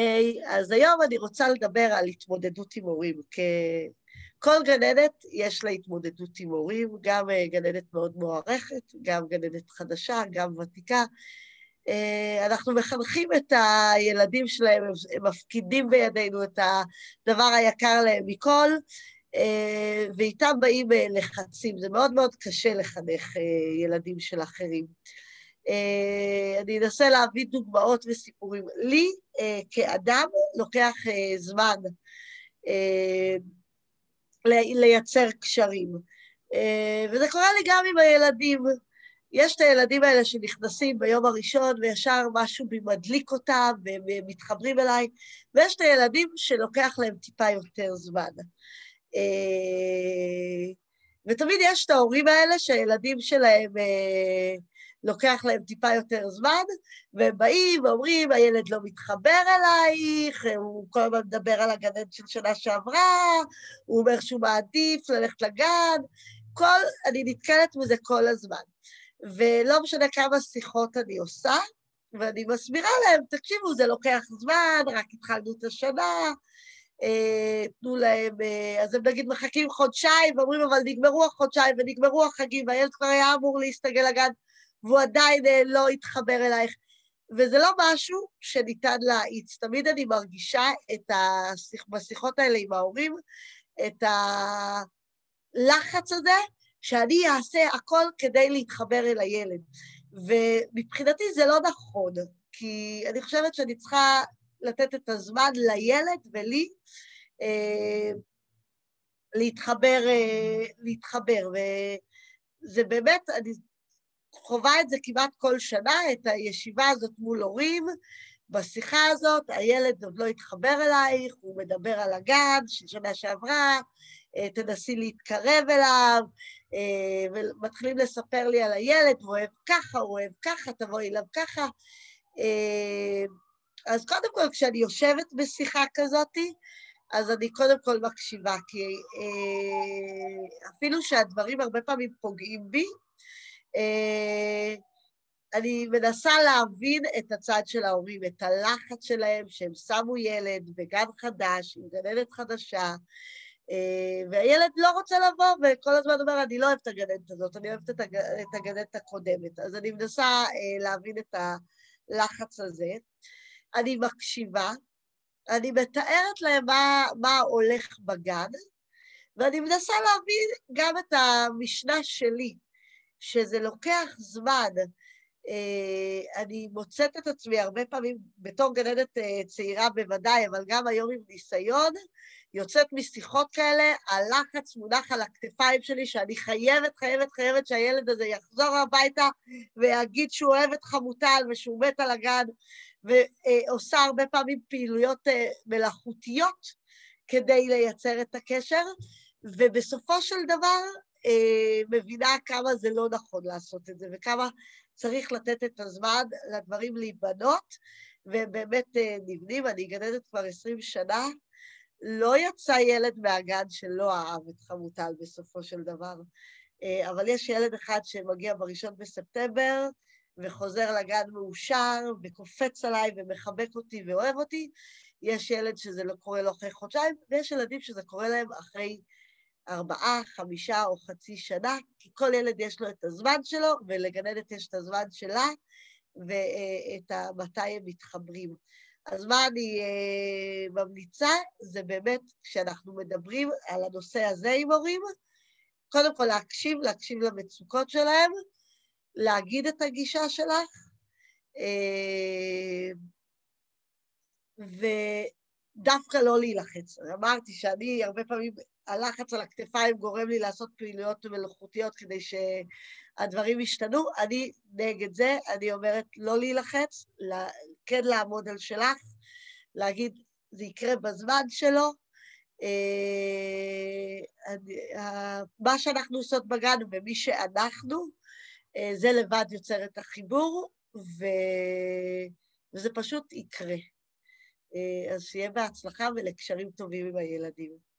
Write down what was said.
היי, אז היום אני רוצה לדבר על התמודדות עם הורים. כל גננת יש לה התמודדות עם הורים, גם אה, גננת מאוד מוערכת, גם גננת חדשה, גם ותיקה. אה, אנחנו מחנכים את הילדים שלהם, הם מפקידים בידינו את הדבר היקר להם מכל, אה, ואיתם באים לחצים. זה מאוד מאוד קשה לחנך ילדים של אחרים. אני אנסה להביא דוגמאות וסיפורים. לי, כאדם, לוקח זמן לייצר קשרים. אה, וזה קורה לי גם עם הילדים. יש את הילדים האלה שנכנסים ביום הראשון וישר משהו מדליק אותם והם מתחברים אליי, ויש את הילדים שלוקח להם טיפה יותר זמן. אה, ותמיד יש את ההורים האלה שהילדים שלהם אה, לוקח להם טיפה יותר זמן, והם באים ואומרים, הילד לא מתחבר אלייך, הוא כל הזמן מדבר על הגננת של שנה שעברה, הוא אומר שהוא מעדיף ללכת לגן, כל, אני נתקלת בזה כל הזמן. ולא משנה כמה שיחות אני עושה, ואני מסבירה להם, תקשיבו, זה לוקח זמן, רק התחלנו את השנה, אה, תנו להם, אה, אז הם נגיד מחכים חודשיים, ואומרים, אבל נגמרו החודשיים ונגמרו החגים, והילד כבר היה אמור להסתגל לגן והוא עדיין אה, לא התחבר אלייך. וזה לא משהו שניתן להאיץ. תמיד אני מרגישה את השיח, בשיחות האלה עם ההורים, את הלחץ הזה, שאני אעשה הכל כדי להתחבר אל הילד. ומבחינתי זה לא נכון, כי אני חושבת שאני צריכה לתת את הזמן לילד ולי אה, להתחבר, אה, להתחבר. וזה באמת, אני חווה את זה כמעט כל שנה, את הישיבה הזאת מול הורים. בשיחה הזאת הילד עוד לא התחבר אלייך, הוא מדבר על הגן של שנה שעברה, אה, תנסי להתקרב אליו, אה, ומתחילים לספר לי על הילד, הוא אוהב ככה, הוא אוהב ככה, תבואי אליו ככה. אה, אז קודם כל, כשאני יושבת בשיחה כזאת, אז אני קודם כל מקשיבה, כי אפילו שהדברים הרבה פעמים פוגעים בי, אני מנסה להבין את הצד של ההורים, את הלחץ שלהם, שהם שמו ילד בגן חדש, עם גננת חדשה, אה, והילד לא רוצה לבוא, וכל הזמן אומר, אני לא אוהבת את הגננת הזאת, אני אוהבת את הגננת הקודמת. אז אני מנסה אה, להבין את הלחץ הזה. אני מקשיבה, אני מתארת להם מה, מה הולך בגן, ואני מנסה להבין גם את המשנה שלי, שזה לוקח זמן. אה, אני מוצאת את עצמי הרבה פעמים, בתור גננת אה, צעירה בוודאי, אבל גם היום עם ניסיון, יוצאת משיחות כאלה, הלחץ מונח על הכתפיים שלי, שאני חייבת, חייבת, חייבת שהילד הזה יחזור הביתה ויגיד שהוא אוהב את חמוטל ושהוא מת על הגן, ועושה הרבה פעמים פעילויות אה, מלאכותיות כדי לייצר את הקשר, ובסופו של דבר אה, מבינה כמה זה לא נכון לעשות את זה, וכמה צריך לתת את הזמן לדברים להיבנות, והם באמת אה, נבנים. אני גננת כבר עשרים שנה, לא יצא ילד מהגן שלא אהב את חמוטל בסופו של דבר. אה, אבל יש ילד אחד שמגיע בראשון בספטמבר, וחוזר לגן מאושר, וקופץ עליי, ומחבק אותי ואוהב אותי. יש ילד שזה לא קורה לו אחרי חודשיים, ויש ילדים שזה קורה להם אחרי ארבעה, חמישה או חצי שנה, כי כל ילד יש לו את הזמן שלו, ולגננת יש את הזמן שלה, ואת מתי הם מתחברים. אז מה אני uh, ממליצה? זה באמת, כשאנחנו מדברים על הנושא הזה עם הורים, קודם כל להקשיב, להקשיב למצוקות שלהם, להגיד את הגישה שלך, uh, ודווקא לא להילחץ. אמרתי שאני הרבה פעמים הלחץ על הכתפיים גורם לי לעשות פעילויות מלאכותיות כדי שהדברים ישתנו. אני נגד זה, אני אומרת לא להילחץ, כן לעמוד על שלך, להגיד זה יקרה בזמן שלו. אה, מה שאנחנו עושות בגן ומי שאנחנו, אה, זה לבד יוצר את החיבור, וזה פשוט יקרה. אה, אז שיהיה בהצלחה ולקשרים טובים עם הילדים.